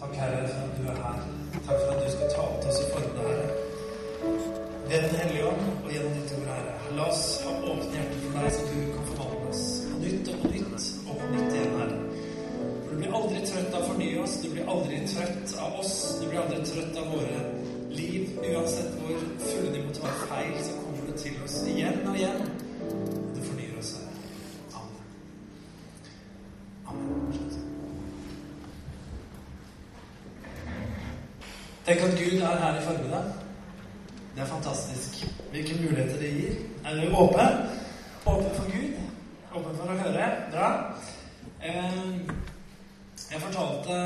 Takk, Herre, for at du er her. Takk for at du skal ta til oss i formen, Herre. Ved Den hellige ånd og gjennom ditt ord, Herre. La oss ha åpne hjerter for deg, så du kan forvandle oss på nytt og på nytt og på nytt igjen, Herre. For du blir aldri trøtt av å fornye oss. Du blir aldri trøtt av oss. Du blir aldri trøtt av våre liv. Uansett hvor fulle de måtte være feil, så kommer du til oss igjen og igjen. Gud er her i formiddag. Det er fantastisk. Hvilke muligheter det gir. Er du åpen? Åpen for Gud? Åpen for å høre? Bra. Jeg fortalte,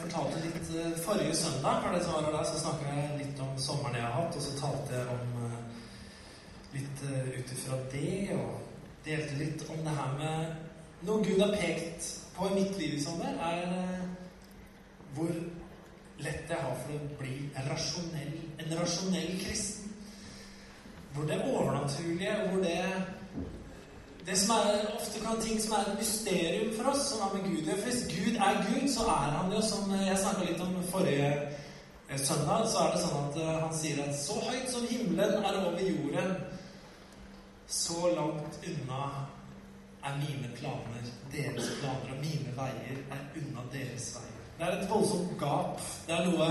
fortalte litt eh, forrige søndag, for det som var der, så snakka jeg litt om sommeren jeg har hatt, og så talte jeg om eh, litt eh, ut ifra det, og delte litt om det her med Noe Gud har pekt på i mitt liv i sommer, er hvor lett jeg har for å bli rasjonell, en rasjonell kristen. Hvor det overnaturlige, hvor det det som er ofte kan ting som er et mysterium for oss, som har med Gud å. Hvis Gud er Gud, så er han jo som jeg snakka litt om forrige eh, søndag, så er det sånn at eh, han sier at så høyt som himmelen er over jorden, så langt unna er mine planer deres planer, og mine veier er unna deres veier. Det er et voldsomt gap. Det er noe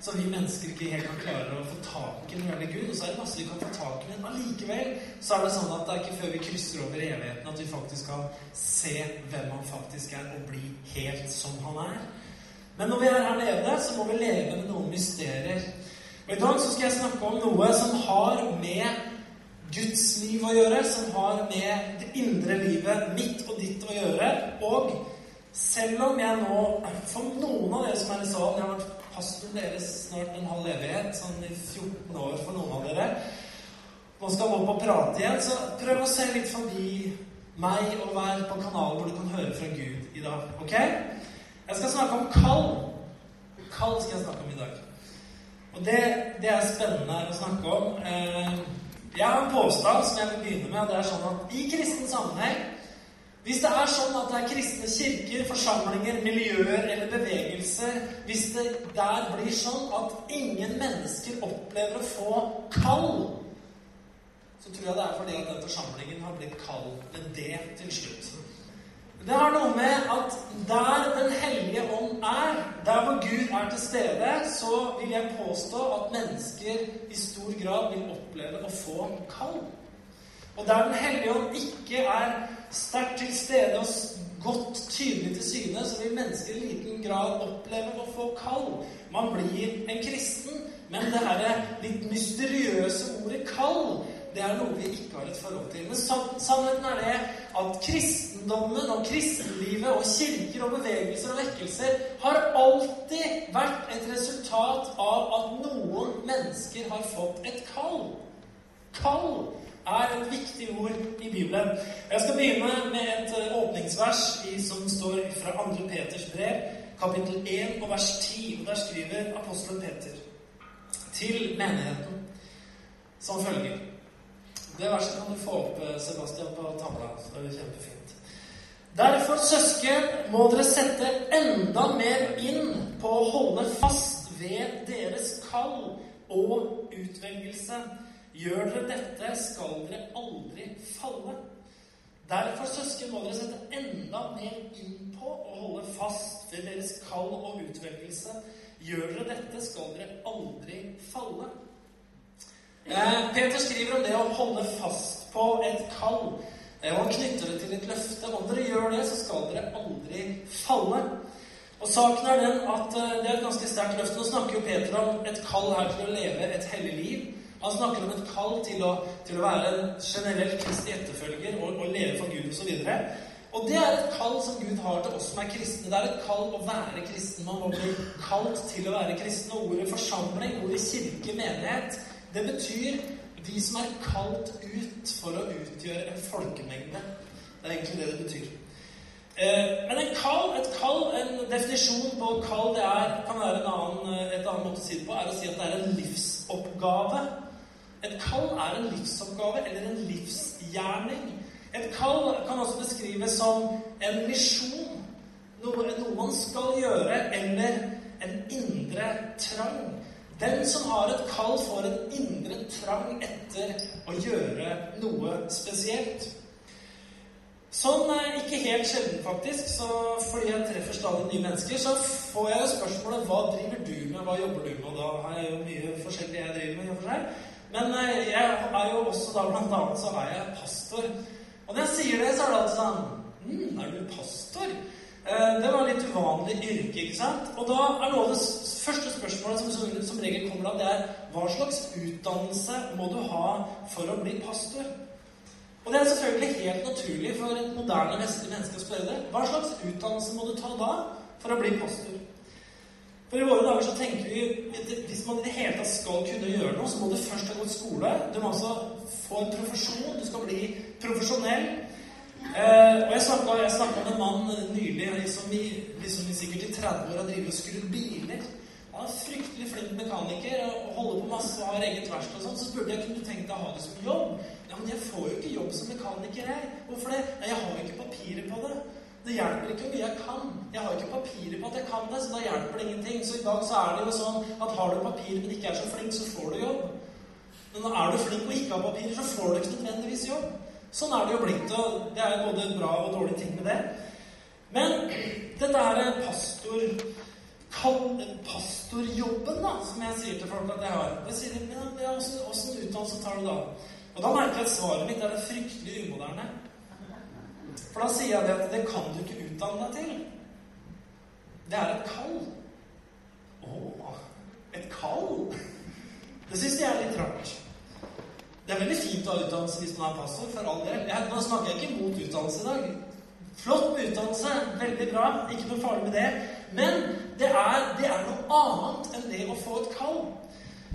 som vi mennesker ikke helt kan klare å få tak i når det gjelder Gud. Og så er det masse vi kan få tak i, men allikevel så er det sånn at det er ikke før vi krysser over evigheten at vi faktisk kan se hvem han faktisk er, og bli helt som han er. Men når vi er her nede, så må vi leve med noen mysterier. Og i dag så skal jeg snakke om noe som har med Guds liv å gjøre, som har med det indre livet mitt og ditt å gjøre. Og selv om jeg nå, for noen av dere som er i salen Jeg har vært pastoren deres snart en halv evighet, sånn i 14 år for noen av dere. Nå skal opp og prate igjen, så prøv å se litt forbi meg og vær på kanalen hvor du kan høre fra Gud i dag. Ok? Jeg skal snakke om kall. Kall skal jeg snakke om i dag. Og det, det er spennende å snakke om. Eh, Jeg har en påstand som jeg vil begynne med, og det er sånn at i kristen sammenheng hvis det er sånn at det er kristne kirker, forsamlinger, miljøer eller bevegelser Hvis det der blir sånn at ingen mennesker opplever å få kall, så tror jeg det er fordi at den forsamlingen har blitt kall med det til slutt. Det har noe med at der Den hellige ånd er, der hvor Gud er til stede, så vil jeg påstå at mennesker i stor grad vil oppleve å få kall. Og der Den hellige ånd ikke er sterkt til stede og godt tydelig til syne, så vil mennesker i liten grad oppleve å få kall. Man blir en kristen, men det her litt mysteriøse ordet 'kall' det er noe vi ikke har et forhold til. Men sannheten er det at kristendommen og kristenlivet og kirker og bevegelser og vekkelser har alltid vært et resultat av at noen mennesker har fått et kall. Kall er et viktig ord i Bibelen. Jeg skal begynne med et åpningsvers som står fra 2. Peters brev, kapittel 1 og vers 10. Og Der skriver apostelen Peter til menigheten som følger. Det verset kan du få opp, Sebastian, på tavla. Så det er kjempefint. Derfor, søsken, må dere sette enda mer inn på å holde fast ved deres kall og utvelgelse. Gjør dere dette, skal dere aldri falle. Derfor, søsken, må dere sette enda mer inn på å holde fast ved deres kall og utvelgelse. Gjør dere dette, skal dere aldri falle. Eh, Peter skriver om det å holde fast på et kall. Eh, han knytter det til et løfte. Om dere gjør det, så skal dere aldri falle. Og saken er den at eh, Det er et ganske sterkt løfte. Nå snakker jo Peter om et kall her til å leve et hellig liv. Han snakker om et kall til å, til å være en generell kristig etterfølger og, og leve for Gud osv. Og, og det er et kall som Gud har til oss som er kristne. Det er et kall å være kristen. Man må bli kalt til å være kristen. Og ordet forsamling, ordet kirke, menighet, det betyr de som er kalt ut for å utgjøre en folkemengde. Det er egentlig det det betyr. Eh, men en kall, et kall, en definisjon på kall, det er, kan være en annen, et annet måte å si det på, er å si at det er en livsoppgave. Et kall er en livsoppgave eller en livsgjerning. Et kall kan også beskrives som en misjon. Noe, noe man skal gjøre, eller en indre trang. Den som har et kall, får en indre trang etter å gjøre noe spesielt. Sånn ikke helt sjelden, faktisk, så fordi jeg treffer stadig nye mennesker, så får jeg jo spørsmålet hva driver du med, hva jobber du med? Og da har jeg jo mye forskjellig jeg driver med. Men eh, jeg er jo også da blant annet så er jeg pastor. Og når jeg sier det, så er det alltid sånn Hm, er du pastor? Eh, det var litt uvanlig yrke, ikke sant? Og da er noe av det første spørsmålet som, som, regel kommer da, det er hva slags utdannelse må du ha for å bli pastor? Og det er selvfølgelig helt naturlig for et moderne vestlig menneske å spørre det. Hva slags utdannelse må du ta da for å bli pastor? For i våre dager så tenker vi hvis man i det hele tatt skal kunne gjøre noe, så må du først ha gått skole. Du må altså få en profesjon. Du skal bli profesjonell. Eh, og jeg snakka med en mann nylig som i, liksom sikkert i 30 år har drevet og skrudd biler. Han er fryktelig flink mekaniker og holder på masse og har eget verksted og sånn. Så spurte jeg kunne du tenkt deg å ha det som jobb. Ja, men jeg får jo ikke jobb som mekaniker, jeg. Hvorfor det? Nei, jeg har jo ikke papirer på det. Det hjelper ikke hvor mye jeg kan. Jeg har ikke papirer på at jeg kan det, så da hjelper det ingenting. Så i dag så er det jo sånn at har du papirer, men ikke er så flink, så får du jobb. Men er du flink og ikke har papirer, så får du ikke nødvendigvis jobb. Sånn er det jo blitt, og det er både bra og dårlige ting med det. Men dette er pastor pastorjobben, da, som jeg sier til folk at jeg har. Jeg sier, de ja, Åssen utdannelse tar du da? Og da merker jeg at svaret mitt er det fryktelig umoderne. For da sier jeg det at det kan du ikke utdanne deg til. Det er et kall. Å, et kall? Det syns jeg er litt rart. Det er veldig fint å ha utdannelse hvis man er pastor, for all del. Jeg, nå snakker jeg ikke mot utdannelse i dag. Flott med utdannelse, veldig bra, ikke noe farlig med det. Men det er, det er noe annet enn det å få et kall.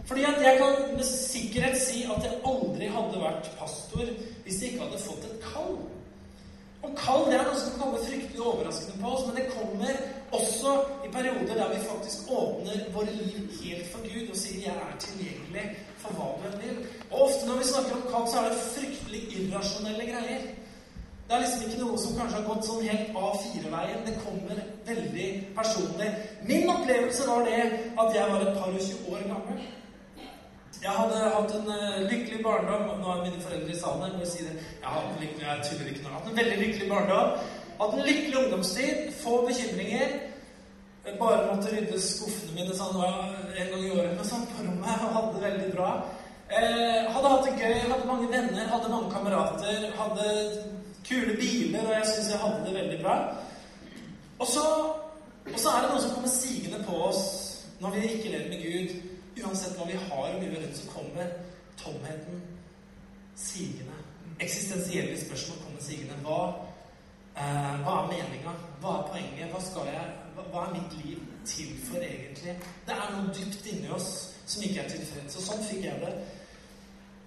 Fordi at jeg kan med sikkerhet si at jeg aldri hadde vært pastor hvis jeg ikke hadde fått et kall. Og kall det er noe som kan komme fryktelig overraskende på oss, men det kommer også i perioder der vi faktisk åpner våre liv helt for Gud og sier 'jeg er tilgjengelig for hva du enn vil'. Og ofte når vi snakker om kall, så er det fryktelig irrasjonelle greier. Det er liksom ikke noe som kanskje har gått sånn helt A4-veien. Det kommer veldig personlig. Min opplevelse var det at jeg var et par og tjue år gammel. Jeg hadde hatt en uh, lykkelig barndom. Nå er mine foreldre i salen her. må si det. Jeg har lykkelig, jeg tuller ikke nå. Hatt en veldig lykkelig barndom. Hatt en lykkelig ungdomstid. Få bekymringer. Jeg bare måtte rydde skuffene mine sånn en gang i året men sånn på rommet. Hadde det veldig bra. Eh, hadde hatt det gøy, hadde mange venner, hadde mange kamerater. Hadde kule biler, og jeg syns jeg hadde det veldig bra. Og så, og så er det noe som kommer sigende på oss når vi ikke lever med Gud. Uansett hva vi har, og vi rundt, så kommer tomheten sigende. Eksistensielle spørsmål kommer sigende. Hva, eh, hva er meninga? Hva er poenget? Hva, skal jeg, hva, hva, er mitt liv til for, egentlig? Det er noe dypt inni oss som ikke er tilfreds. Og sånn fikk jeg det.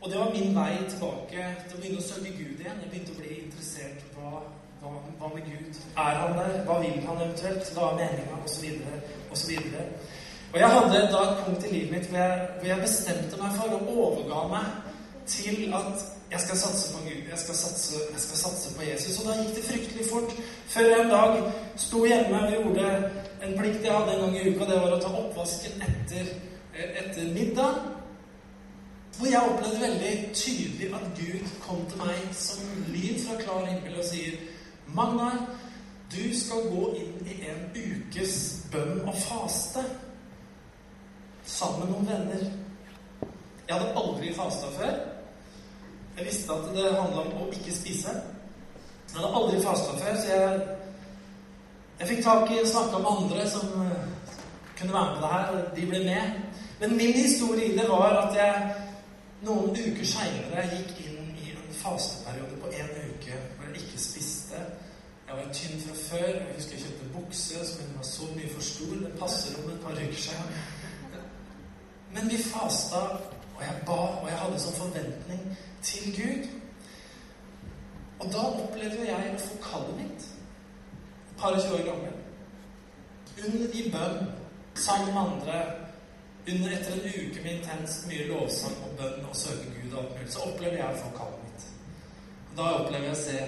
Og det var min vei tilbake til å begynne å søke Gud igjen. Jeg begynte å bli interessert. Hva, hva, hva med Gud? Er han der? Hva vil han eventuelt? Hva er meninga? Og så videre. Og så videre. Og jeg hadde da et punkt i livet mitt hvor jeg, hvor jeg bestemte meg for å overga meg til at jeg skal satse på Gud. Jeg skal satse, jeg skal satse på Jesus. Og da gikk det fryktelig fort. Før jeg en dag sto hjemme og gjorde en plikt jeg hadde en gang i uka. Det var å ta oppvasken etter, etter middag. Hvor jeg opplevde veldig tydelig at Gud kom til meg som lyd fra klar himmel og sier Magnar, du skal gå inn i en ukes bønn og faste sammen med noen venner. Jeg hadde aldri fasta før. Jeg visste at det handla om å ikke spise. Jeg hadde aldri fasta før, så jeg, jeg fikk tak i snakka med andre som eh, kunne være med på det her, de ble med. Men min historie i det var at jeg noen uker seinere gikk inn i en fasteperiode på én uke hvor jeg ikke spiste. Jeg var tynn fra før. Jeg husker jeg kjøpte bukse som var så mye for stor. Det passer om et par uker siden. Men vi fasta, og jeg ba, og jeg hadde sånn forventning til Gud. Og da opplevde jeg å få kallet mitt. Et par og tjue år gammel. Under i bønn, sammen med andre, under etter en uke med intenst mye lovsang og bønn og søke Gud og alt mulig, så opplevde jeg å få kallet mitt. Og da opplever jeg å se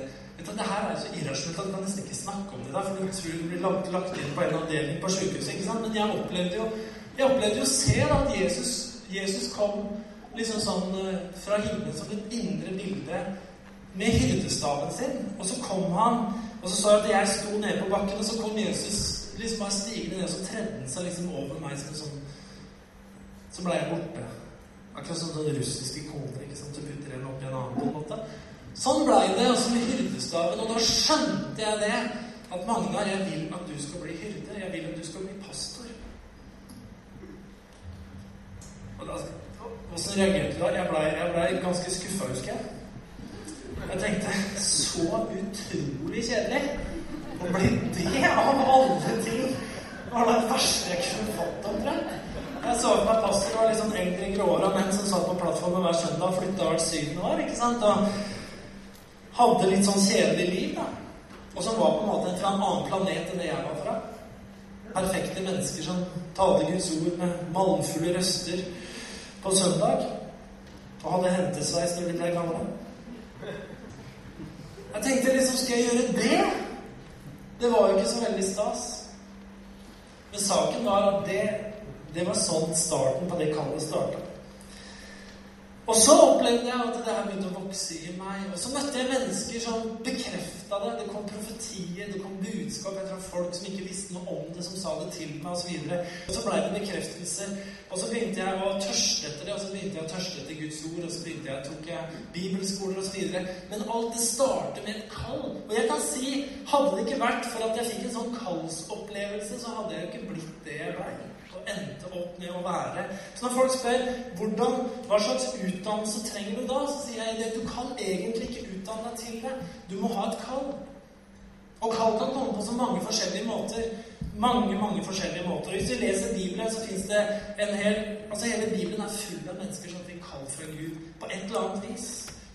vet du, Det her er så irrasjonelt at kan nesten ikke snakke om det, der, for du tror du blir lagt, lagt inn på en avdeling på sykehuset. ikke sant? Men jeg opplevde jo Jeg opplevde jo selv at Jesus, Jesus kom liksom sånn eh, fra himmelen som et indre bilde med hyrdestaven sin. Og så kom han, og så sa jeg at jeg sto nede på bakken, og så kom Jesus liksom bare stigende ned, og så tredde han seg liksom over meg som en sånn Så ble jeg borte. Akkurat som den russiske koner. ikke sant? Du putter en opp i en annen på en måte. Sånn blei det også med hyrdestaven. Og da skjønte jeg det. At Magnar, jeg vil at du skal bli hyrde. Jeg vil at du skal bli pastor. Og da Åssen reagerte du da? Jeg blei ble ganske skuffa, husker jeg. Jeg tenkte Så utrolig kjedelig. Å bli det av alle ting var det verste jeg kunne fått, omtrent. Jeg så for meg pastor var litt sånn eldre, gråhåra menn som satt på plattformen hver søndag og flytta hvert syvende år. ikke sant? Og hadde litt sånn kjedelig liv, da. Og som var på en måte fra en annen planet enn det jeg var fra. Perfekte mennesker som talte Guds ord med malmfulle røster på søndag. Og hadde hentesveis når de ble gamle. Jeg tenkte liksom Skal jeg gjøre det? Det var jo ikke så veldig stas. Men saken var at det det var sånn starten på det kallet starta. Og så opplevde jeg at det her begynte å vokse i meg. Og så møtte jeg mennesker som bekrefta det. Det kom profetier, det kom budskap. Jeg traff folk som ikke visste noe om det, som sa det til meg, osv. Og, så og så blei det bekreftelse. Og så begynte jeg å tørste etter det, og så begynte jeg å tørste etter Guds ord, og så begynte jeg, tok jeg bibelskoler osv. Men alt det starter med et kall. Og jeg kan si, hadde det ikke vært for at jeg fikk en sånn kallsopplevelse, så hadde jeg jo ikke blitt det jeg blei opp med å være. Så når folk spør hvordan, hva slags utdannelse trenger du da, så sier jeg at du kan egentlig ikke utdanne deg til det. Du må ha et kall. Og kall kan komme på så mange forskjellige måter. Mange mange forskjellige måter. Hvis du leser Bibelen, så fins det en hel altså Hele Bibelen er full av mennesker som fikk kall fra Gud på et eller annet vis.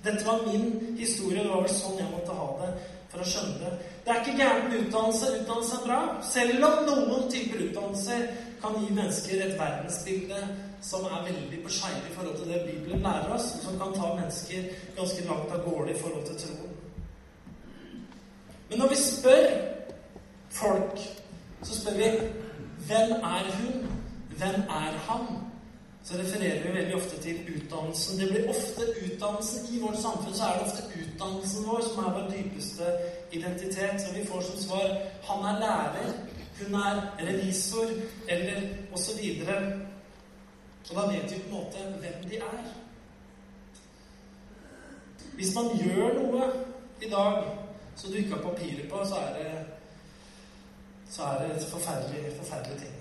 Dette var min historie. Det var vel sånn jeg måtte ha det for å skjønne det. Det er ikke gærent med utdannelse. Utdannelse er bra. Selv om noen typer utdannelser kan gi mennesker et verdensbilde som er veldig på skeive i forhold til det Bibelen lærer oss, og som kan ta mennesker ganske langt av gårde i forhold til troen. Men når vi spør folk, så spør vi hvem er hun? Hvem er han? Så refererer vi veldig ofte til utdannelsen. Det blir ofte utdannelsen i vårt samfunn, så er det ofte utdannelsen vår som er vår dypeste identitet. Så vi får som svar han er lærer, hun er revisor, eller osv. Og da vet vi på en måte hvem de er. Hvis man gjør noe i dag som du ikke har papirer på, så er det, så er det et forferdelig, forferdelig ting.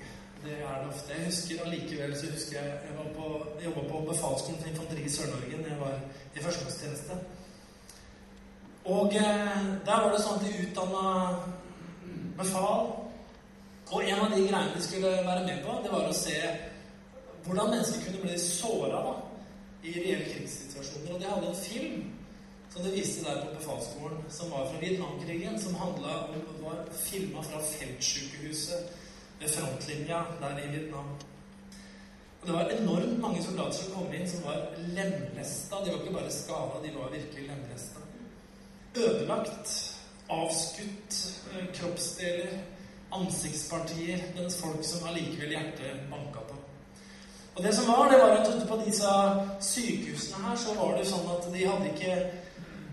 Det er det ofte. Jeg husker allikevel så husker jeg jeg var på, jobba på befalskontoret i infanteri Sør-Norge da jeg var i førstegangstjeneste. Og eh, der var det sånn at de utdanna befal og en av de greiene de skulle være med på, det var å se hvordan mennesker kunne bli såra i reelle krigssituasjoner. Og de hadde en film som de viste der på befalsskolen, som var fra Vietnamkrigen, som handla om var filma fra feltsykehuset ved frontlinja der i Vietnam. Og det var enormt mange soldater som kom inn, som var lemlesta. De var ikke bare skada, de var virkelig lemlesta. Ødelagt, avskutt eh, kroppsdeler ansiktspartier, mens folk som allikevel hjertet banka på. Og det som var, det var at ute på disse sykehusene her, så var det sånn at de hadde ikke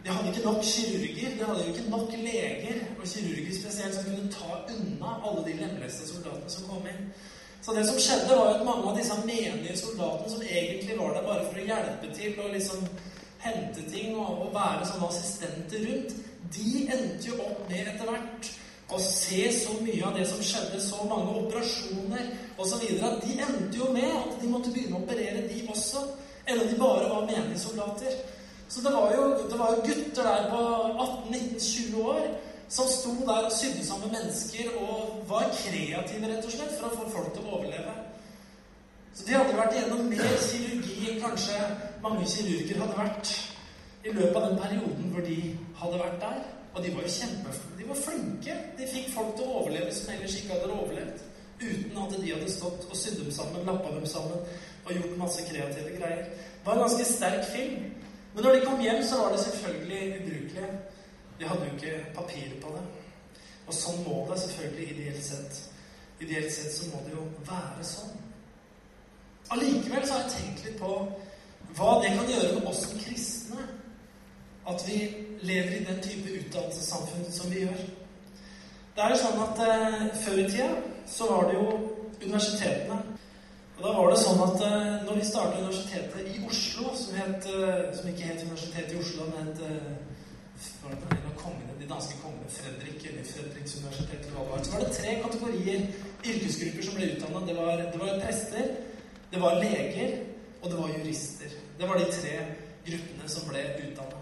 de hadde ikke nok kirurger, de hadde jo ikke nok leger, og kirurger spesielt, som kunne ta unna alle de lemleste soldatene som kom inn. Så det som skjedde, var jo at mange av disse menige soldatene, som egentlig var der bare for å hjelpe til og liksom hente ting og, og være sånne assistenter rundt, de endte jo opp med etter hvert å se så mye av det som skjedde, så mange operasjoner osv., at de endte jo med at de måtte begynne å operere, de også. Eller de bare var meningssoldater. Så det var, jo, det var jo gutter der på 18-19-20 år som sto der og sydde sammen mennesker og var kreative, rett og slett, for å få folk til å overleve. Så de hadde vært igjennom mer kirurgi enn kanskje mange kirurger hadde vært i løpet av den perioden hvor de hadde vært der. Og de var jo kjempe, de var flinke. De fikk folk til å overleve som ellers ikke hadde overlevd. Uten at de hadde stått og sydd dem sammen, lappa dem sammen og gjort masse kreative greier. Det var en ganske sterk film. Men når de kom hjem, så var det selvfølgelig ubrukelige. De hadde jo ikke papir på det. Og sånn må det selvfølgelig ideelt sett. Ideelt sett så må det jo være sånn. Allikevel så har jeg tenkt litt på hva det kan gjøre med oss som kristne. At vi lever i den type utdannelsessamfunn som vi gjør. Det er jo sånn at eh, Før i tida så var det jo universitetene. Og da var det sånn at eh, når vi startet universitetet i Oslo, som, het, eh, som ikke het Universitetet i Oslo, men het eh, var en av kongene, de danske kongene Fredrik eller Fredriks universitet, eller hva så var det tre kategorier yrkesgrupper som ble utdanna. Det, det var prester, det var leger, og det var jurister. Det var de tre gruppene som ble utdanna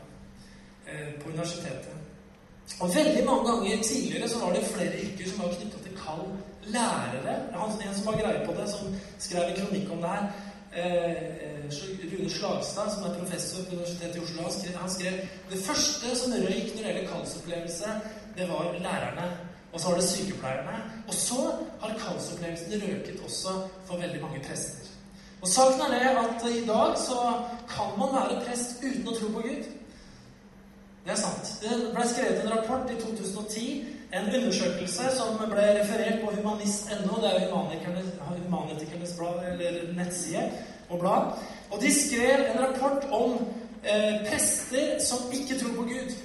på universitetet. Og veldig mange ganger tidligere så var det flere yrker som var knytta til kall lærere. Han, en som har greie på det, som skrev en kronikk om det her. Eh, eh, Rune Slagstad, som er professor på Universitetet i Oslo, han skrev, han skrev det første som røyk når det gjelder kallsopplevelse, det var lærerne. Og så var det sykepleierne. Og så har kallsopplevelsen røket også for veldig mange prester. Og saken er det at i dag så kan man være prest uten å tro på Gud. Det er sant. Det ble skrevet en rapport i 2010, en undersøkelse som ble referert på humanist.no. Det er humanitikernes, blad, eller nettside og blad. Og de skrev en rapport om eh, prester som ikke tror på Gud.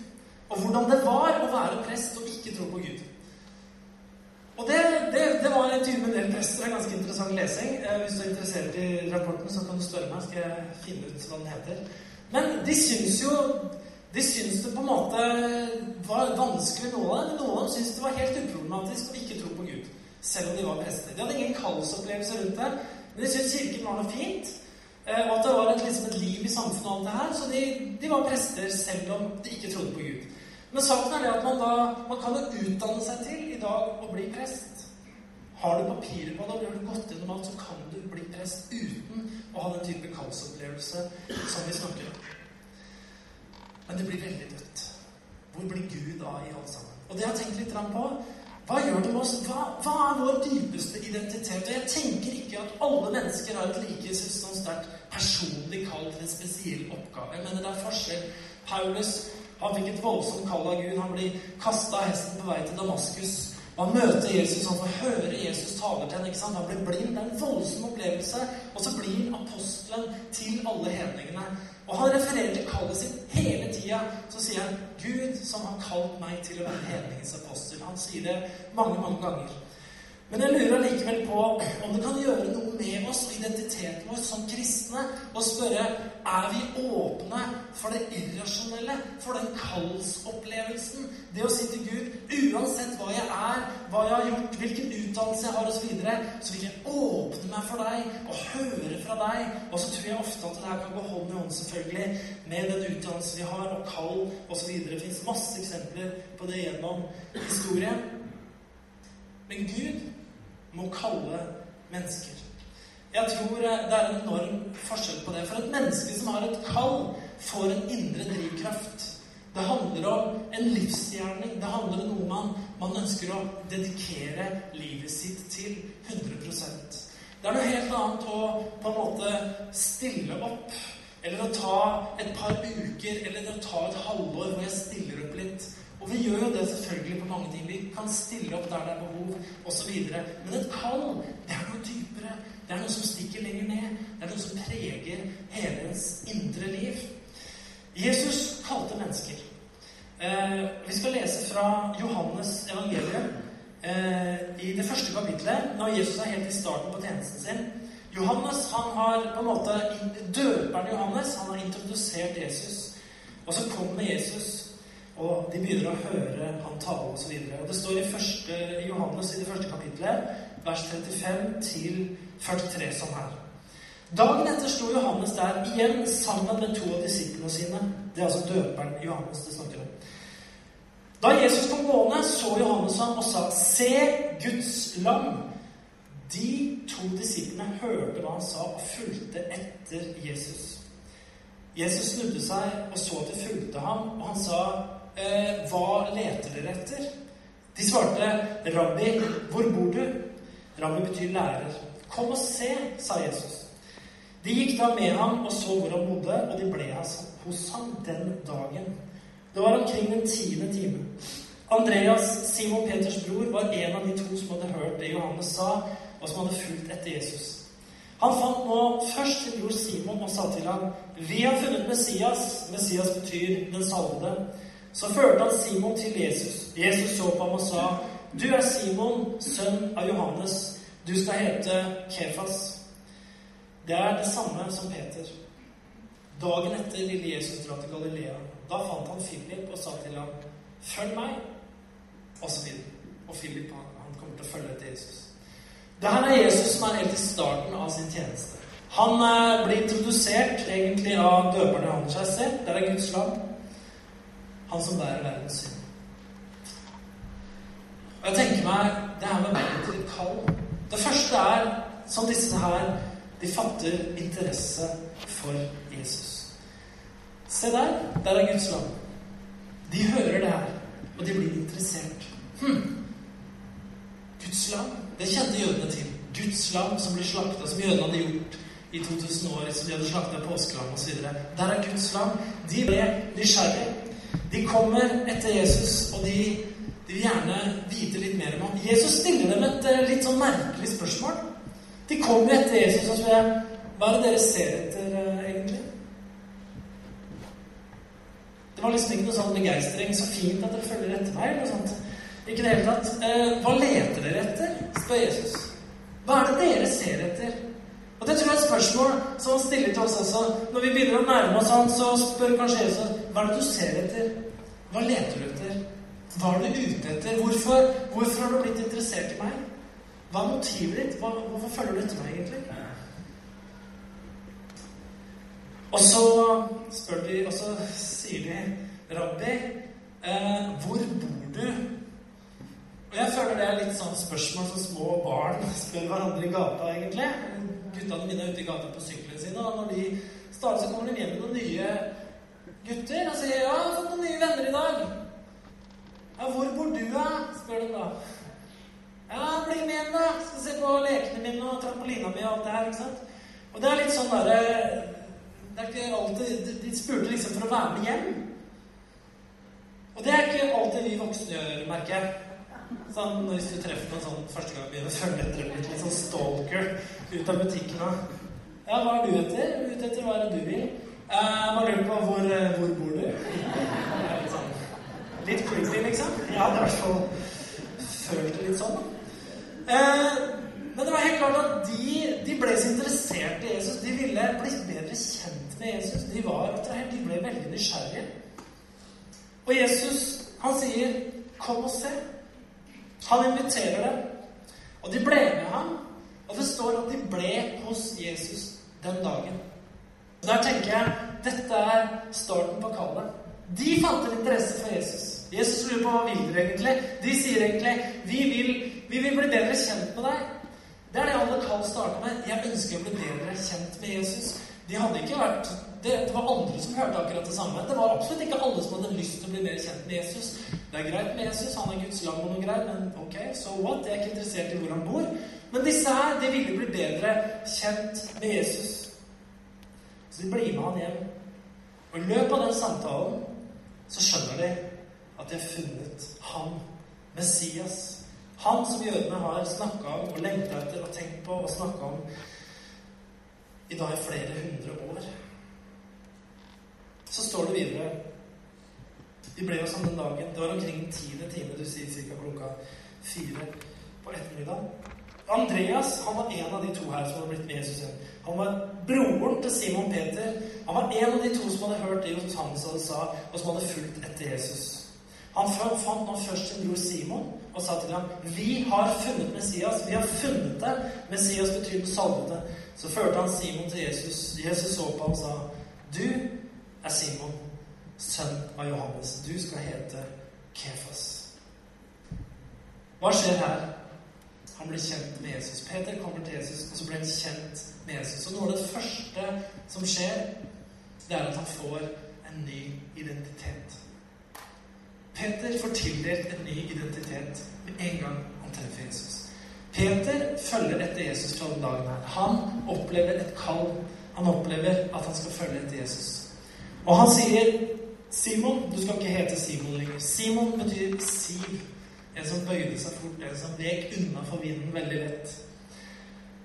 Og hvordan det var å være prest og ikke tro på Gud. Og det, det, det var en en del prester. En ganske interessant lesing. Eh, hvis du er interessert i rapporten, så kan du spørre meg, skal jeg finne ut hva den heter. Men de syns jo de syns det på en måte var vanskelig, noe av det. Men noen dem syntes det var helt uproblematisk å ikke tro på Gud. Selv om de var prester. De hadde ingen kallsopplevelse rundt det. Men de syntes kirken var noe fint. eh, Og at det var et, liksom et liv i samfunnet og alt det her. Så de, de var prester selv om de ikke trodde på Gud. Men saken er det at man da man kan jo utdanne seg til i dag å bli prest. Har du papirer på det, og blir du gått gjennom alt, så kan du bli prest uten å ha den type kallsopplevelse som vi snakker om. Men det blir veldig dødt. Hvor blir Gud da i alt sammen? Og det har jeg tenkt litt på. Hva gjør det med oss? Hva, hva er vår dypeste identitet? Og jeg tenker ikke at alle mennesker har et like sånn sterkt personlig kall til en spesiell oppgave. Men det er forskjell. Paulus han fikk et voldsomt kall av Gud. Han blir kasta av hesten på vei til Damaskus. Han møter Jesus, han får høre Jesus taler til sant? Han blir blind. Det er en voldsom opplevelse. Og så blir han apostelen til alle hedningene. Og han refererer til kallet sitt hele tida. Så sier han 'Gud som har kalt meg til å være hedningens apostel'. Han sier det mange, mange ganger. Men jeg lurer likevel på om det kan gjøre noe med oss og identiteten vår som kristne og spørre er vi åpne for det irrasjonelle, for den kallsopplevelsen. Det å si til Gud uansett hva jeg er, hva jeg har gjort, hvilken utdannelse jeg har osv., så, videre, så vil jeg åpne meg for deg og høre fra deg. Og så tror jeg ofte at det her kan gå hånd i hånd selvfølgelig med den utdannelsen vi har, og kall osv. Det fins masse eksempler på det gjennom historien. Men Gud må kalle mennesker. Jeg tror det er en enorm forskjell på det. For et menneske som har et kall, får en indre drivkraft. Det handler om en livsgjerning. Det handler om noe man, man ønsker å dedikere livet sitt til 100% Det er noe helt annet å på en måte stille opp. Eller å ta et par uker, eller å ta et halvår hvor jeg stiller opp litt. Og vi gjør jo det selvfølgelig på mange ting. Vi kan stille opp der det er behov, osv. Men et kall, det er noe dypere. Det er noe som stikker lenger ned. Det er noe som preger hele ens indre liv. Jesus kalte mennesker. Eh, vi skal lese fra Johannes evangelium eh, i det første kapitlet, når Jesus er helt i starten på tjenesten sin. Johannes, han har på en måte Døperen Johannes han har introdusert Jesus. Og så kommer Jesus og de begynner å høre han tale osv. Det står i første, Johannes i det første kapitlet, vers 35 til 43 sånn her. Dagen etter sto Johannes der igjen sammen med to av disiplene sine. Det er altså døperen Johannes det snakker om. Da Jesus kom gående, så Johannes ham og sa, 'Se Guds lam'. De to disiplene hørte hva han sa, og fulgte etter Jesus. Jesus snudde seg og så at de fulgte ham, og han sa, eh, 'Hva leter dere etter?' De svarte, 'Rabbi, hvor bor du?' Rabbi betyr lærer. 'Kom og se', sa Jesus. De gikk da med ham og så hvor han bodde, og de ble hos ham den dagen. Det var omkring den tiende time. Andreas, Simon Peters bror, var en av de to som hadde hørt det Johannes sa, og som hadde fulgt etter Jesus. Han fant nå først sin bror Simon og sa til ham, 'Vi har funnet Messias.' Messias betyr 'den salvede'. Så førte han Simon til Jesus. Jesus så på ham og sa, 'Du er Simon, sønn av Johannes. Du skal hete Kefas.' Det er det samme som Peter. Dagen etter ville Jesus dra til Galilea. Da fant han Philip og sa til ham, 'Følg meg.' Og så videre. Og Philip han kommer til å følge etter Jesus. Det her er Jesus som er helt i starten av sin tjeneste. Han eh, blir introdusert egentlig av døperne han seg selv. Der er Guds lam. Han som bærer verdens synd. Og jeg tenker meg det her med til kall. Det første er, som disse her, de fatter interesse for Jesus. Se der. Der er Guds lam. De hører det her, og de blir interessert. Hm. Guds lam. Det kjente jødene til. Guds lam som ble slakta, som jødene hadde gjort i 2000 år, som de hadde slakta påskelam osv. Der er Guds lam. De ble nysgjerrige. De kommer etter Jesus, og de, vil gjerne vite litt mer om ham. Jesus stiller dem et eh, litt sånn merkelig spørsmål. De kommer etter Jesus og spør hva er det dere ser etter, eh, egentlig? Det var liksom ikke noe sånn begeistring. Så fint at dere følger etter meg. eller noe sånt. Ikke i det hele tatt. Eh, hva leter dere etter? spør Jesus. Hva er det dere ser etter? Og Det tror jeg er et spørsmål som han stiller til oss også. Når vi begynner å nærme oss han, så spør kanskje Jesus hva er det du ser etter? Hva leter du etter? Hva er du ute etter? Hvorfor, hvorfor har du blitt interessert i meg? Hva er motivet ditt? Hva, hvorfor følger du etter meg, egentlig? Og så spør de, og så sier de, Rabbi, eh, hvor bor du? Og jeg føler det er litt sånn spørsmål som små barn spør hverandre i gata, egentlig. Guttene mine er ute i gata på syklene sine, og når de starter, så kommer de hjem med noen nye gutter og sier 'Ja, jeg har fått noen nye venner i dag'. 'Ja, hvor bor du, da?' spør de da. 'Ja, bli med igjen da. Skal se på lekene mine og trampolina mi og alt det her', ikke sant? Og det er litt sånn derre Det er ikke alltid De spurte liksom for å være med hjem. Og det er ikke alltid vi voksne gjør, merker jeg. Sånn, hvis du treffer noen sånn første gang begynner å følge etter litt, sånn stalker ut av butikken da. Ja, hva er du etter? Ute etter hva er det du vil? Eh, bare lurer på hvor, eh, hvor bor du? Litt, creepy, liksom. Jeg hadde i hvert fall følt det litt sånn. Eh, men det var helt klart at de, de ble så interessert i Jesus. De ville bli bedre kjent med Jesus. De var attrahert. De ble veldig nysgjerrige. Og Jesus, han sier, 'Kom og se'. Han inviterer dem. Og de ble med ham. Og det står at de ble hos Jesus den dagen. Og Der tenker jeg dette er starten på kallet. De fant en interesse for Jesus. Jesus lurer på hva vil dere egentlig. De sier egentlig vi vil, vi vil bli bedre kjent med deg. Det er det alle kan starte med. Jeg ønsker å bli bedre kjent med Jesus. De hadde ikke vært det, det, var andre som hørte akkurat det samme. Det var absolutt ikke alle som hadde lyst til å bli mer kjent med Jesus. Det er greit med Jesus, han er Guds lam og noe greier, men ok, so what? Jeg er ikke interessert i hvor han bor. Men disse her, de ville bli bedre kjent med Jesus. Så de blir med han hjem. Og i løpet av den samtalen så skjønner de at de har funnet han, Messias. Han som jødene har snakka om og lengta etter og tenkt på og snakka om i dag i flere hundre år. Så står det videre Vi ble jo sånn den dagen. Det var omkring den tiende time, du sier ca. klokka fire på ettermiddag. Andreas han var en av de to her som hadde blitt med Jesus igjen. Han var broren til Simon Peter. Han var en av de to som hadde hørt det Johannes sa, og som hadde fulgt etter Jesus. Han fant nå først sin bror Simon og sa til ham, 'Vi har funnet Messias. Vi har funnet det.' Messias betyr den salvede. Så førte han Simon til Jesus. Jesus så på ham og sa, 'Du er Simon, sønn av Johannes. Du skal hete Kefas.' Hva skjer her? Han blir kjent med Jesus. Peter kommer til Jesus, og så blir han kjent med Jesus. Og noe av det første som skjer, det er at han får en ny identitet. Peter får tildelt en ny identitet med en gang han treffer Jesus. Peter følger etter Jesus fra den dagen her. Han opplever et kall. Han opplever at han skal følge etter Jesus. Og han sier, 'Simon, du skal ikke hete Simon lenger.' Simon betyr siv. En som bøyde seg fort, en som vek unna for vinden veldig lett.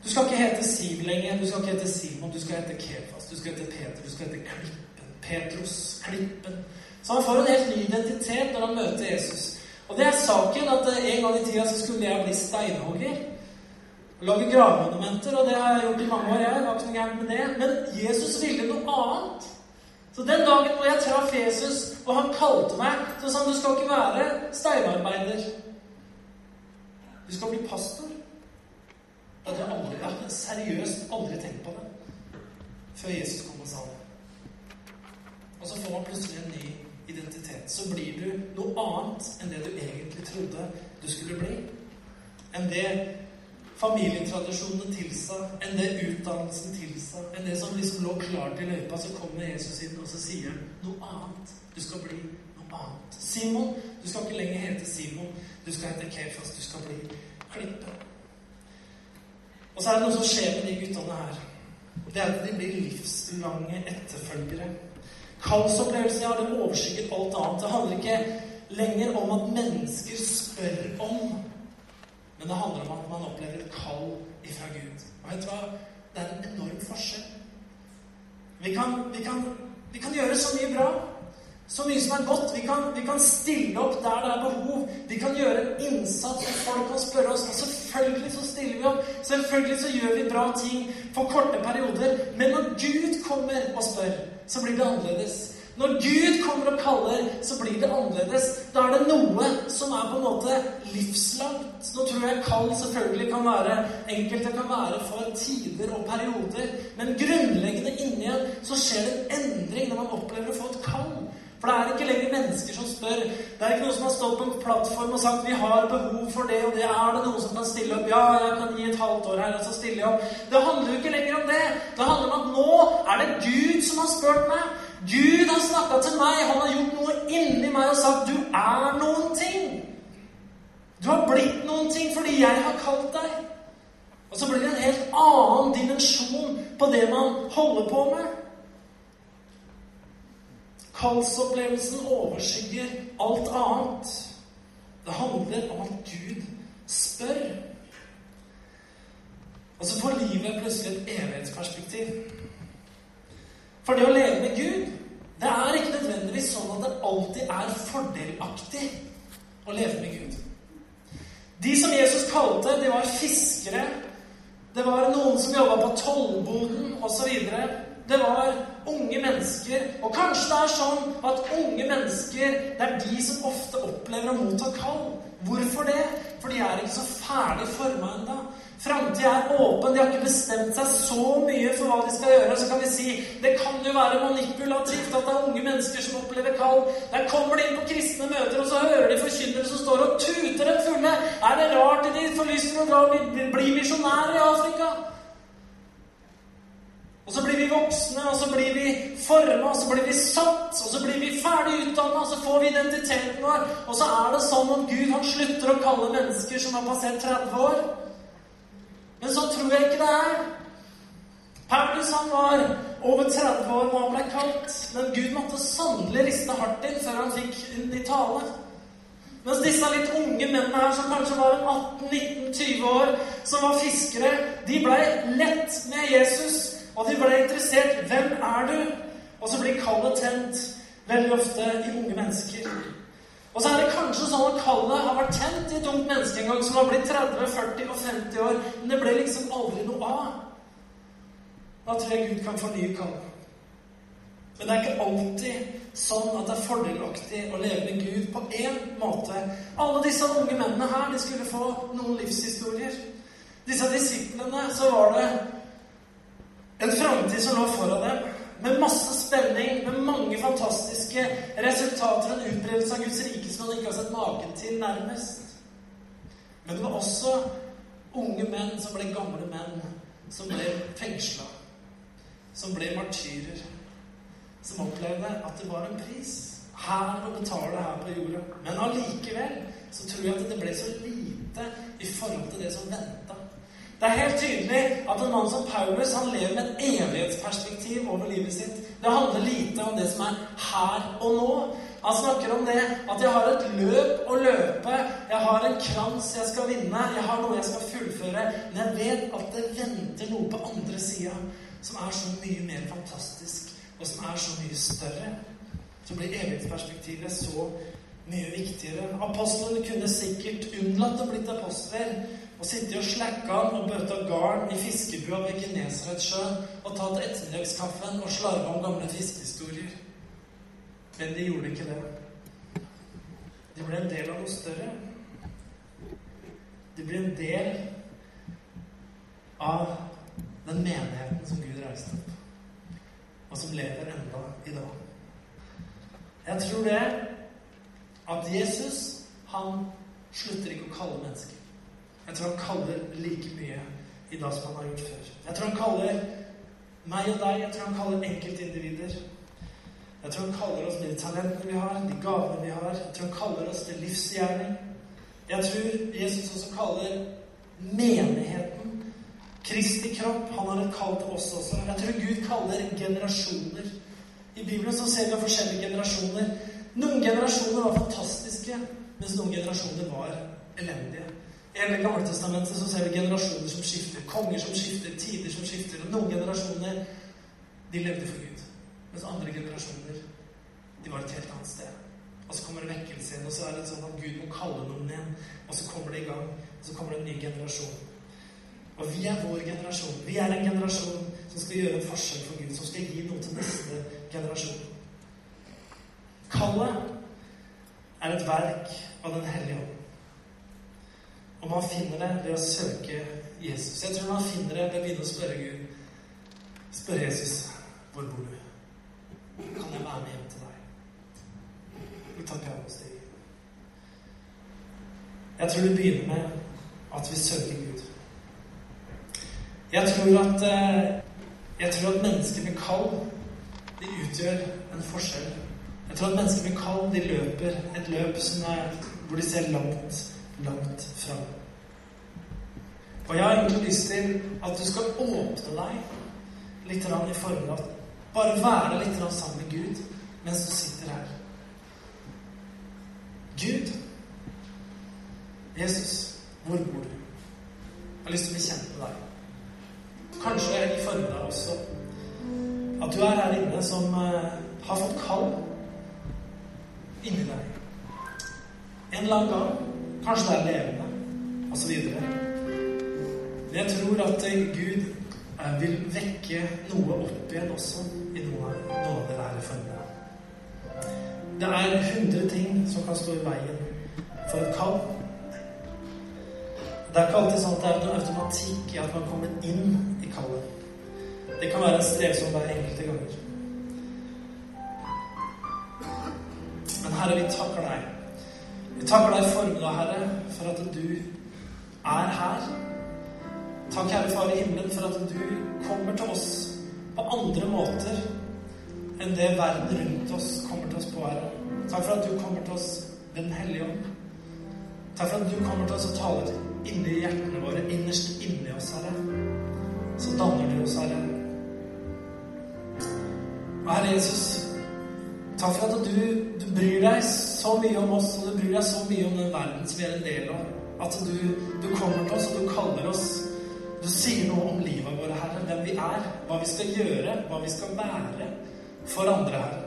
Du skal ikke hete Siv lenger. Du skal ikke hete Simon. Du skal hete Kefas. Du skal hete Peter. Du skal hete Klippen. Petrus. Klippen. Så han får en helt ny identitet når han møter Jesus. Og det er saken at en gang i tida så skulle jeg bli steinhogger. Lage gravmonumenter, og det har jeg gjort i mange år. Jeg var ikke noe gærent med det. Men Jesus ville noe annet. Så den dagen hvor jeg traff Jesus, og han kalte meg, så sa han du skal ikke være steinarbeider. Du skal bli pastor. Det hadde aldri, jeg hadde seriøst aldri tenkt på det før Jesus kom og sa det. Og så får man plutselig en ny identitet. Så blir du noe annet enn det du egentlig trodde du skulle bli. Enn det familietradisjonene tilsa, enn det utdannelsen tilsa, enn det som liksom lå klart i løypa, så kommer Jesus inn, og så sier han noe annet. Du skal bli noe annet. Simon, du skal ikke lenger hete Simon. Du skal hete Kephas. Du skal bli Klippe. Og så er det noe som skjer med de guttene her. Det er at de blir livslange etterfølgere. Kallsopplevelse har det overskygget alt annet. Det handler ikke lenger om at mennesker spør om men det handler om at man opplever kall ifra Gud. Og vet du hva? Det er en enorm forskjell. Vi kan, vi kan, vi kan gjøre så mye bra. Så mye som er godt. Vi kan, vi kan, stille opp der det er behov. Vi kan gjøre en innsats, og folk kan spørre oss. Og selvfølgelig så stiller vi opp. Selvfølgelig så gjør vi bra ting for korte perioder. Men når Gud kommer og spør, så blir det annerledes. Når Gud kommer og kaller, så blir det annerledes. Da er det noe som er på en måte livslangt. Nå tror jeg kall selvfølgelig kan være enkelte kan være for tider og perioder. Men grunnleggende inni en så skjer det en endring når man opplever å få et kall. For det er ikke lenger mennesker som spør. Det er ikke noen som har stått på en plattform og sagt 'vi har behov for det og det'. Er det noen som kan stille opp? Ja, jeg kan gi et halvt år her, og så stiller jeg opp. Det handler jo ikke lenger om det. Det handler om at nå er det Gud som har spurt meg. Gud har snakka til meg. Han har gjort noe inni meg og sagt 'du er noen ting'. Du har blitt noen ting fordi jeg har kalt deg. Og så blir det en helt annen dimensjon på det man holder på med. Kallsopplevelsen overskygger alt annet. Det handler om at Gud spør. Og så får livet plutselig et evighetsperspektiv. For det å leve med Gud, det er ikke nødvendigvis sånn at det alltid er fordelaktig å leve med Gud. De som Jesus kalte, de var fiskere. Det var noen som jobba på tollboden osv. Det var unge mennesker. Og kanskje det er sånn at unge mennesker det er de som ofte opplever å motta kall. Hvorfor det? For de er ikke så ferdig forma ennå. Framtida er åpen. De har ikke bestemt seg så mye for hva de skal gjøre. Så kan vi si det kan jo være manipulativt at det er unge mennesker som opplever kall. Der kommer de inn på kristne møter, og så hører de forkynnere som står og tuter dem fulle. Er det rart at de får lyst til å dra og bli misjonærer i Afrika? Og så blir vi voksne, og så blir vi forma, og så blir vi satt, og så blir vi ferdig utdanna, og så får vi identiteten vår. Og så er det sånn at Gud han slutter å kalle mennesker som har passert 30 år. Men så tror jeg ikke det er. Paulus han var over 30 år da han ble kalt, men Gud måtte sannelig riste hardt inn før han fikk i tale. Mens disse litt unge mennene her, som kanskje var 18-19-20 år, som var fiskere, de blei lett med Jesus. Og de ble interessert. Hvem er du? Og så blir kallet tent veldig ofte i unge mennesker. Og så er det kanskje sånn at kallet har vært tent i et ungt menneske en gang som har blitt 30, 40 og 50 år, men det ble liksom aldri noe av. Da tror jeg Gud kan fornye kallet. Men det er ikke alltid sånn at det er fordelaktig å leve med Gud på én måte. Alle disse unge mennene her de skulle få noen livshistorier. Disse disiplene, så var det en framtid som lå foran dem, med masse spenning, med mange fantastiske resultater. og En utbredelse av Guds rike som man ikke har sett maken til, nærmest. Men det var også unge menn som ble gamle menn, som ble fengsla. Som ble martyrer. Som opplevde at det var en pris her å betale her på jorda. Men allikevel så tror jeg at det ble så lite i forhold til det som venta. Det er helt tydelig at en mann som Paulus han lever med et evighetsperspektiv over livet sitt. Det handler lite om det som er her og nå. Han snakker om det at jeg har et løp å løpe. Jeg har en krans jeg skal vinne. Jeg har noe jeg skal fullføre. Men jeg vet at det venter noe på andre sida som er så mye mer fantastisk, og som er så mye større. Så blir evighetsperspektivet så mye viktigere. Apostlene kunne sikkert unnlatt å blitt apostler og sitte og slekke an og bøte garn i fiskebua ved Genesaretsjøen og tatt ettermiddagskaffen og slarva om gamle fiskehistorier. Men de gjorde ikke det. De ble en del av noe større. De ble en del av den menigheten som Gud reiste opp, og som lever enda i dag. Jeg tror det at Jesus, han slutter ikke å kalle mennesker. Jeg tror han kaller like mye i dag som han har gjort før. Jeg tror han kaller meg og deg, jeg tror han kaller enkeltindivider. Jeg tror han kaller oss med de talentene vi har, de gavene vi har. Jeg tror han kaller oss til livsgjerning. Jeg tror Jesus også kaller menigheten Kristi kropp. Han har et kall til oss også. Jeg tror Gud kaller generasjoner. I Bibelen så ser vi forskjellige generasjoner. Noen generasjoner var fantastiske, mens noen generasjoner var elendige. I hele Gammeltestamentet så ser vi generasjoner som skifter. Konger som skifter, tider som skifter. Og noen generasjoner de levde for Gud. Mens andre generasjoner de var et helt annet sted. Og så kommer det vekkelse og så er det sånn at Gud må kalle noen igjen. Og så kommer det i gang. Og så kommer det en ny generasjon. Og vi er vår generasjon. Vi er en generasjon som skal gjøre en forskjell for Gud. Som skal gi noe til neste generasjon. Kallet er et verk av Den hellige ånd. Og man finner det ved å søke Jesus. Jeg tror man finner det ved å begynne å spørre Gud. Spørre Jesus hvor bor du? Kan jeg være med hjem til deg? Vi tar hos deg. Jeg tror det begynner med at vi søker Gud. Jeg tror at eh, Jeg tror at mennesker med kall, de utgjør en forskjell. Jeg tror at mennesker med kall, de løper et løp er, hvor de ser langt langt fram. Og jeg har egentlig lyst til at du skal åpne deg litt i til bare være litt sammen med Gud mens du sitter her. Gud, Jesus, hvor bor du? Jeg har lyst til å bli kjent med deg. Kanskje i formiddag også. At du er her inne som uh, har fått kall inni deg. En annen gang Kanskje det er levende, osv. Men jeg tror at Gud eh, vil vekke noe opp igjen også i noe, noe av dere her formiddag. Det er hundre ting som kan stå i veien for et kall. Det er ikke alltid sånn at det er noen automatikk i at man kommer inn i kallet. Det kan være en strevsom vei enkelte ganger. Men Herre, vi takker deg vi takker deg i deg, Herre, for at du er her. Takk, Herre Far i himmelen, for at du kommer til oss på andre måter enn det verden rundt oss kommer til oss på, Herre. Takk for at du kommer til oss ved Den hellige ånd. Takk for at du kommer til oss og taler inni hjertene våre, innerst inni oss, Herre. Så danner du oss, Herre. Og Herre Jesus, Takk for at du, du, bryr deg så mye om oss, og du bryr deg så mye om den verden som vi er en del av. At du, du kommer til oss, og du kaller oss. Du sier noe om livet vårt, Herre. Hvem vi er, hva vi skal gjøre, hva vi skal være for andre, Herre.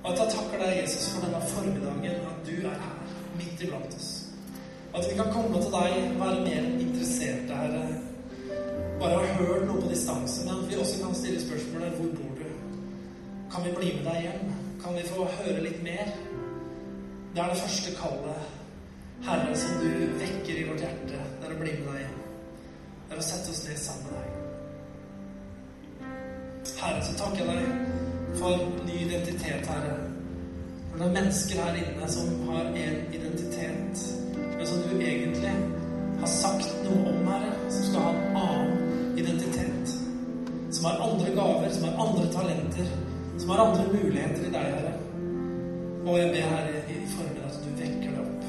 Og at jeg takker deg, Jesus, for denne formiddagen, at du er her, midt iblant oss. At vi kan komme til deg være mer interesserte, Herre. Bare ha hørt noe på distanse, men at vi også kan stille spørsmålet hvor bor du? Kan vi bli med deg hjem? Kan vi få høre litt mer? Det er det første kallet, Herre, som du vekker i vårt hjerte. Det er å bli med deg igjen. Det er å sette oss ned sammen med deg. Herre, så takker jeg deg for ny identitet, Herre. For det er mennesker her inne som har en identitet, men som du egentlig har sagt noe om, Herre, som skal ha en annen identitet. Som har andre gaver, som har andre talenter som har andre muligheter i deg, Herre. Og jeg ber, Herre, i formiddag at du vekker det opp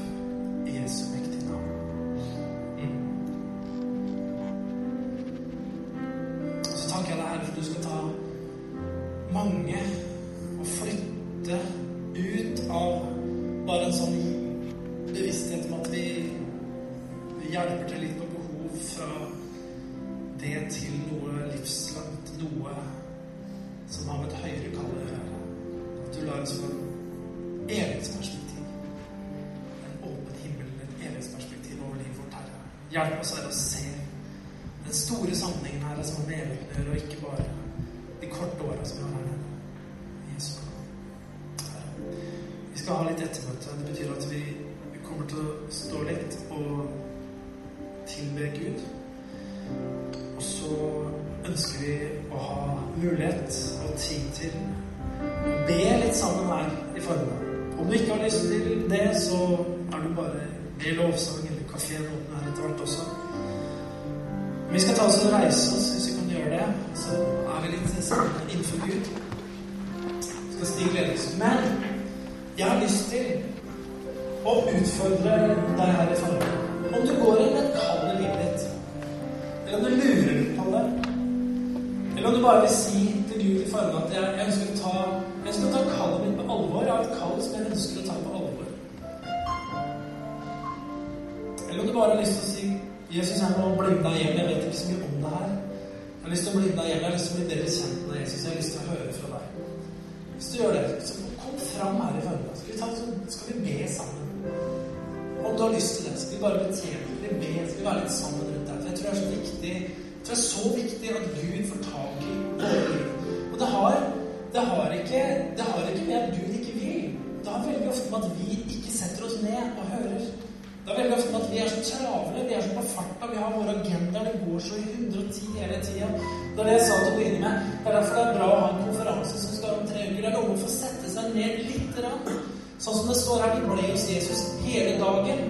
de korte åra som vi har her. Jesu. Herre, Vi skal ha litt ettermøte. Det betyr at vi kommer til å stå litt og tilbe Gud. Og så ønsker vi å ha mulighet og tid til å be litt sammen her i formiddag. Om du ikke har lyst til det, så er du bare med lovsang eller kafeen åpner her etter hvert også. Men vi skal ta oss og reise oss hvis vi kan gjøre det. Så innenfor Gud. Skal stige gledes. Men jeg har lyst til å utfordre deg her i formiddag. Om du går inn med et kall i livet ditt, eller om du lurer litt på det, eller om du bare vil si til Gud i formiddag at jeg, jeg ønsker å ta jeg ønsker å ta kallet mitt på alvor. Jeg har et kall som jeg ønsker å ta på alvor. Eller om du bare har lyst til å si Jesus, jeg må bli deg hjem. Jeg vet ikke så mye om det her. Jeg har lyst til å bli deg hjem. Jeg har lyst til å bli bedre kjent med Jesus. Jeg har lyst til å høre fra deg. Hvis du gjør det, så kom fram her i formiddag. Skal vi, skal vi be sammen. Om du har lyst til det, skal vi bare betjene. Skal vi be, skal vi være litt sammen rundt deg. For jeg tror det er så viktig det er så viktig at Gud får tak i. Og det har, det har ikke det har ikke med at Gud ikke vil. Det har veldig ofte med at vi ikke setter oss ned og hører. Det er veldig ofte at vi er så travle, vi er så på farta, vi har våre agendaer, det går så i 110 hele tida. Det er det jeg sa til å begynne med. Det er derfor det er bra å ha en konferanse som skal om tre uker. Det er med å få sette seg ned lite grann. Sånn som det står her, de ble hos Jesus hele dagen.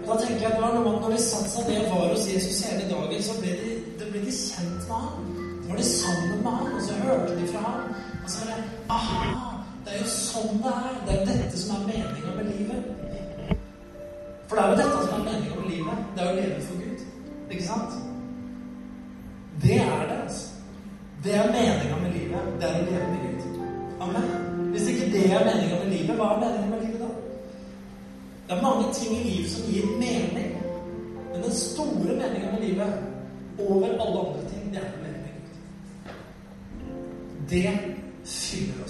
Og da tenker jeg det var noe at når de satte seg ned og var hos Jesus hele dagen, så ble de, det ble de kjent med ham. Da var de sammen med ham, og så hørte de fra ham. Og så var det Aha! Det er jo sånn det er. Det er dette som er meninga med livet. For det er jo dette som er meningen med livet. Det er å leve for Gud. Ikke sant? Det er det, altså. Det er meninga med livet. Det er å leve med Gud. Amen. Hvis ikke det er meninga med livet, hva er meninga med livet da? Det er mange ting i livet som gir mening. Men den store meninga med livet, over alle andre ting, det er å leve med Gud. Det fyller